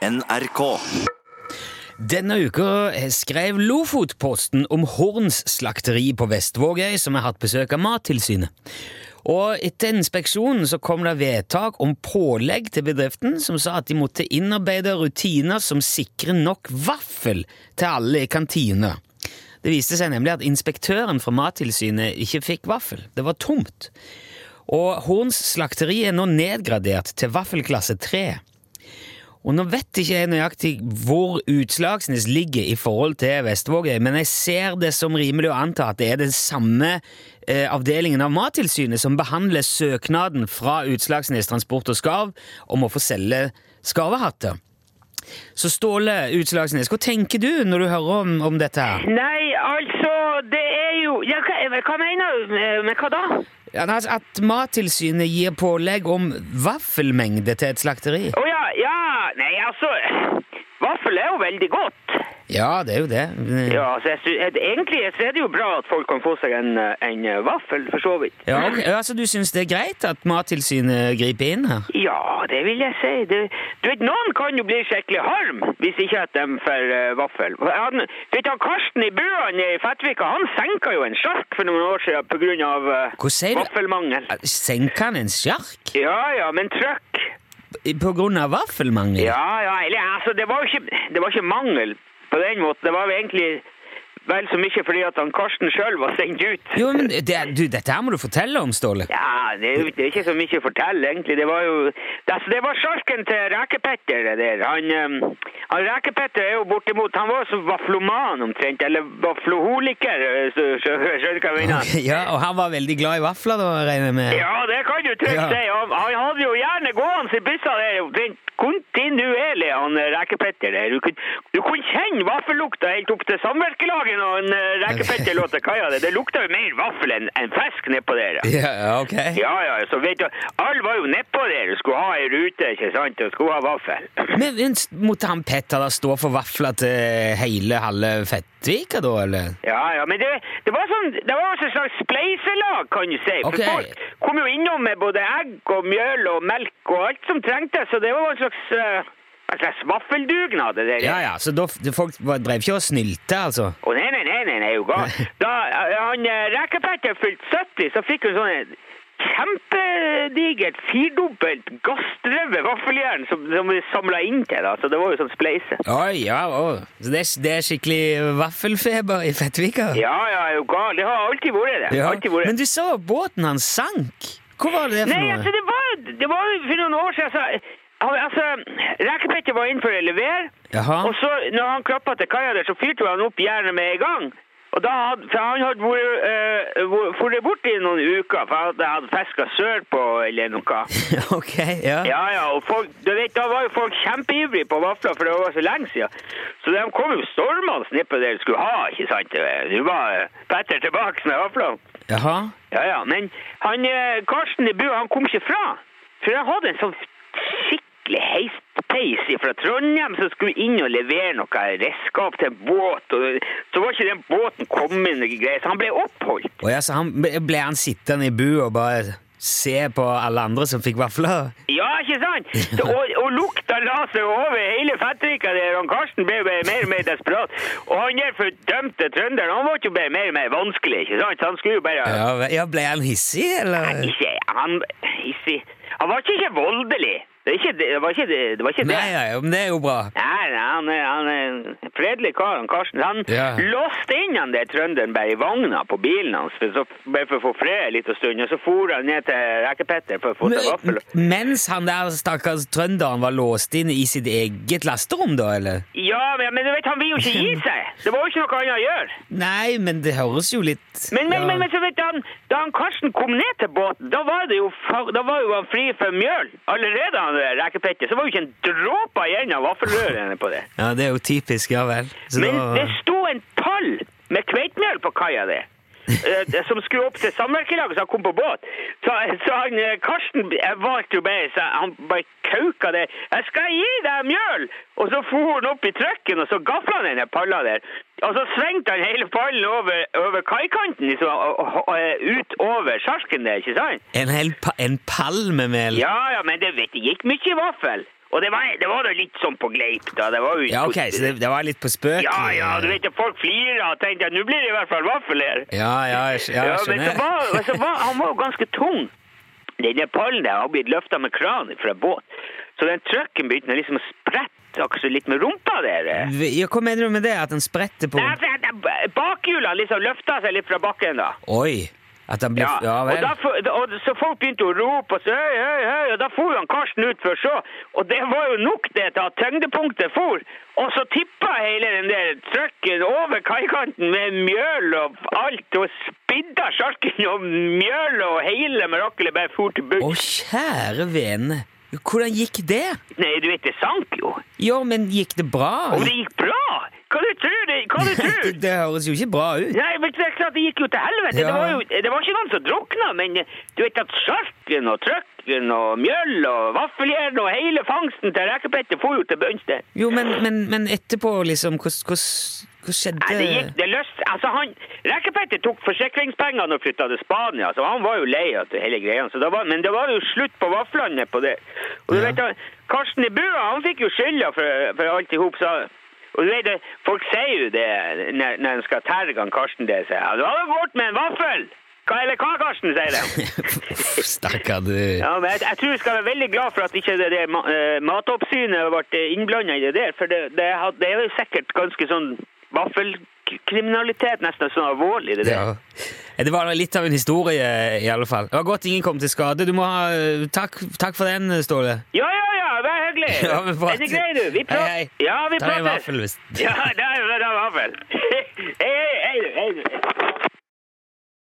NRK. Denne uka skrev Lofotposten om Horns slakteri på Vestvågøy, som har hatt besøk av Mattilsynet. Og etter inspeksjonen så kom det vedtak om pålegg til bedriften, som sa at de måtte innarbeide rutiner som sikrer nok vaffel til alle i kantina. Det viste seg nemlig at inspektøren fra Mattilsynet ikke fikk vaffel. Det var tomt. Og Horns slakteri er nå nedgradert til vaffelklasse 3. Og nå vet ikke jeg nøyaktig hvor Utslagsnes ligger i forhold til Vestvågøy, men jeg ser det som rimelig å anta at det er den samme eh, avdelingen av Mattilsynet som behandler søknaden fra Utslagsnes Transport og Skarv om å få selge skarvehatter. Så Ståle Utslagsnes, hva tenker du når du hører om, om dette her? Nei, altså, det er jo ja, hva, hva mener du med, hva da? Ja, altså At Mattilsynet gir pålegg om vaffelmengde til et slakteri? Ja, nei, altså Vaffel er jo veldig godt. Ja, det er jo det. Ja, så jeg, Egentlig så er det jo bra at folk kan få seg en, eh, en eh, vaffel, for så vidt. Ja, okay. Altså, Du syns det er greit at Mattilsynet griper inn her? Ja, det vil jeg si. Det, du vet, Noen kan jo bli skikkelig harm hvis ikke at de får uh, vaffel. Han, du vet, han Karsten i Buan i Fettvika han senka jo en sjark for noen år siden pga. Uh, du? vaffelmangel. Senker han en sjark Ja ja, men trøkk. På grunn av vaffelmangel? Ja ja, eller altså, det var jo ikke, det var ikke mangel på den måten. Det var jo egentlig vel så mye fordi at han Karsten sjøl var sendt ut. Jo, men det, du, Dette her må du fortelle om, Ståle. Ja, det det er ikke så mye å fortelle, egentlig. Det var jo det, altså, det var sjarken til Rekepetter, det der. Han, um, han Rekepetter er jo bortimot Han var som vafloman omtrent, eller vafloholiker, eh, skjønner du hva jeg mener? Okay, Ja, Og han var veldig glad i vafler, da, regner jeg med? Ja, det kan du trygt Ja. si. Han, han hadde jo gjerne gående i byssa der omtrent kontinuerlig, han Rekepetter der. Du, kunne- du kunne kjenne vaffellukta helt opp til samvirkelaget han eh, Rekepetter lå til kaia. Det lukta jo mer vaffel enn en fisk nedpå der. Ja, ok. Ja, ja, så vet du, alle var jo nedpå der og skulle ha ei rute, ikke sant, og skulle ha vaffel. Men, men måtte han Petter da stå for vafler til hele halve Fettvika, da, eller? Ja, ja, men det, det var sånn, det var også et slags spleiselag, kan du si. For okay. folk kom jo innom med både egg og mjøl og melk og alt som trengtes, så det var en slags, eh, en slags vaffeldugnad, det der. Ja, ja, Så da, folk var- drev ikke og snylte, altså? Å, nei, nei, nei, nei, nei, jo galt. Da eh, han eh, Rekepetter fylte 70, så fikk hun sånn kjempedigert, firdobbelt gassdrevet vaffeljern som, som vi samla inn til, da. Så det var jo sånn spleise. Oi, ja, å. Så det, er- det er skikkelig vaffelfeber i Fettvika? Ja, ja, er jo gal. Det har alltid vært det. Ja. Alltid vært. Men du sa båten hans sank. Hvor var det for Nei, noe? altså, det var, det var for noen år siden, så... Han, altså, Rekepetter var inn for å levere, Jaha. og så når han klappa til kaia der, så fyrte han opp jernet med en gang. Og da hadde, for han hadde vært, uh, bort i noen uker, for han hadde, fiska sørpå eller noe. ok, ja. Ja, ja, og folk, du vet, da var jo folk kjempeivrige på vafler, for det var så lenge siden. Så de kom jo stormende nedpå der de skulle ha, ikke sant? Nå var eh, Petter tilbake med vaflene. Jaha. Ja, ja, men han, eh, Karsten i Bu, han kom ikke fra. For han hadde en sånn heispeis fra Trondheim som skulle inn og levere noe redskap til en båt. Og så var ikke den båten kommet så han ble oppholdt. Og ja, så han, ble han sittende i bu og bare se på alle andre som fikk vafler? Ja, ikke sant? Så, og, og lukta la seg over hele Fettvika der, og Karsten ble bare mer og mer desperat. Og han der fordømte trønderen, han ble jo bare mer og mer vanskelig, ikke sant? Så han skulle jo bare... Ja, ja, Ble han hissig, eller? Ikke, han, hissig. Han var ikke voldelig. Det, ikke, det var ikke det. det, var ikke det. Nei, nei, men det er jo bra. Nei, nei, han er, han er en fredelig kar, han Karsten. Han Ja. låste inn han der trønderen bare i vogna på bilen hans, for, så, bare for å få fred en liten stund, og så for han ned til Rekepetter for å få seg vaffel. Mens han der stakkars trønderen var låst inn i sitt eget lasterom, da, eller? Ja, men, men du vet, han vil jo ikke gi seg. Det var jo ikke noe annet å gjøre. Nei, men det høres jo litt Men, men, ja. men, men så vet du, han, da han Karsten kom ned til båten, da var, det jo, da var jo han fri for mjøl. Allerede han Rekepetter, så var jo ikke en dråpe igjen av vaffelrørene på det. Ja, det er jo typisk, ja vel. Så Men det sto en pall med kveitmjøl på kaia det- som skulle opp til samvirkelaget, så han kom på båt. Så, så han, eh, Karsten valgte jo bare så Han bare kauka det. 'Jeg skal gi deg mjøl!' Og så for han opp i trøkken, og så gafla han denne palla der. Og så svingte han hele pallen over, over kaikanten, liksom, og, og, og, ut over sjarken der, ikke sant? En hel pa en pall med mel? Ja, ja, men det vet gikk mye vaffel. Og det var, det var da litt sånn på gleip, da. Det var jo Ja, ok, så det, det var litt på spøk? Ja, ja, du vet jo, folk flirer og tenker at nå blir det i hvert fall vaffel her. Ja, ja, jeg jeg skjønner. Ja, men så var, så var, han var jo ganske tung. Denne pallen der har blitt løfta med kran fra båt. Så den trucken begynte liksom å sprette akkurat litt med rumpa der. Ja, hva mener du med det? At den spretter på Nei, at Bakhjulene liksom løfta seg litt fra bakken, da. Oi! Blir Ja, Ja, og, f- og så folk begynte å rope og så, hei, hei, hei, og da for han Karsten ut for så, og det var jo nok det til at tyngdepunktet for, og så tippa hele den der trucken over kaikanten med mjøl og alt, og spidda sjarken og mjøl og hele miraklet bare for til Å, bunns. kjære vene! Hvordan gikk det? Nei, du vet, det sank jo. Ja, men gikk det bra? Og det gikk bra! Hva du tror det? Hva du tror? det høres jo ikke bra ut. Nei, men det er klart det gikk jo til helvete. Ja. Det, var jo, det var ikke noen som drukna, men du vet at sjarken og trøkken og mjøll og vaffeljern og hele fangsten til rekepetter for jo til bunns der. Jo, men, men, men etterpå, liksom, hva, skjedde? Nei, det gikk, det løst, altså han, Rekepetter tok forsikringspengene og flytta til Spania, så han var jo lei av hele greia. Så da var, men det var jo slutt på vaflene på det. Og du Ja. vet, Karsten i Bua han fikk jo skylda for, for alt i hop. Og du vet, det, Folk sier jo det når, når de skal terge han Karsten det. sier jeg, Du hadde vært med en vaffel! Hva, eller hva, Karsten, sier de. Stakkar, du. Ja, men jeg, jeg tror vi skal være veldig glad for at ikke det, det eh, matoppsynet ble innblanda i det der. For det, det, det er jo sikkert ganske sånn vaffelkriminalitet, nesten sånn alvorlig, det. Ja. Det var litt av en historie, i alle fall. Det var godt ingen kom til skade. Du må ha Takk, takk for den, Ståle. Ja, ja, hyggelig. Ja, men prater- Er det grei, du. Vi Hei, hei. Ja, vi prater. Ta en vaffel, hvis Ja, det er, det er vaffel.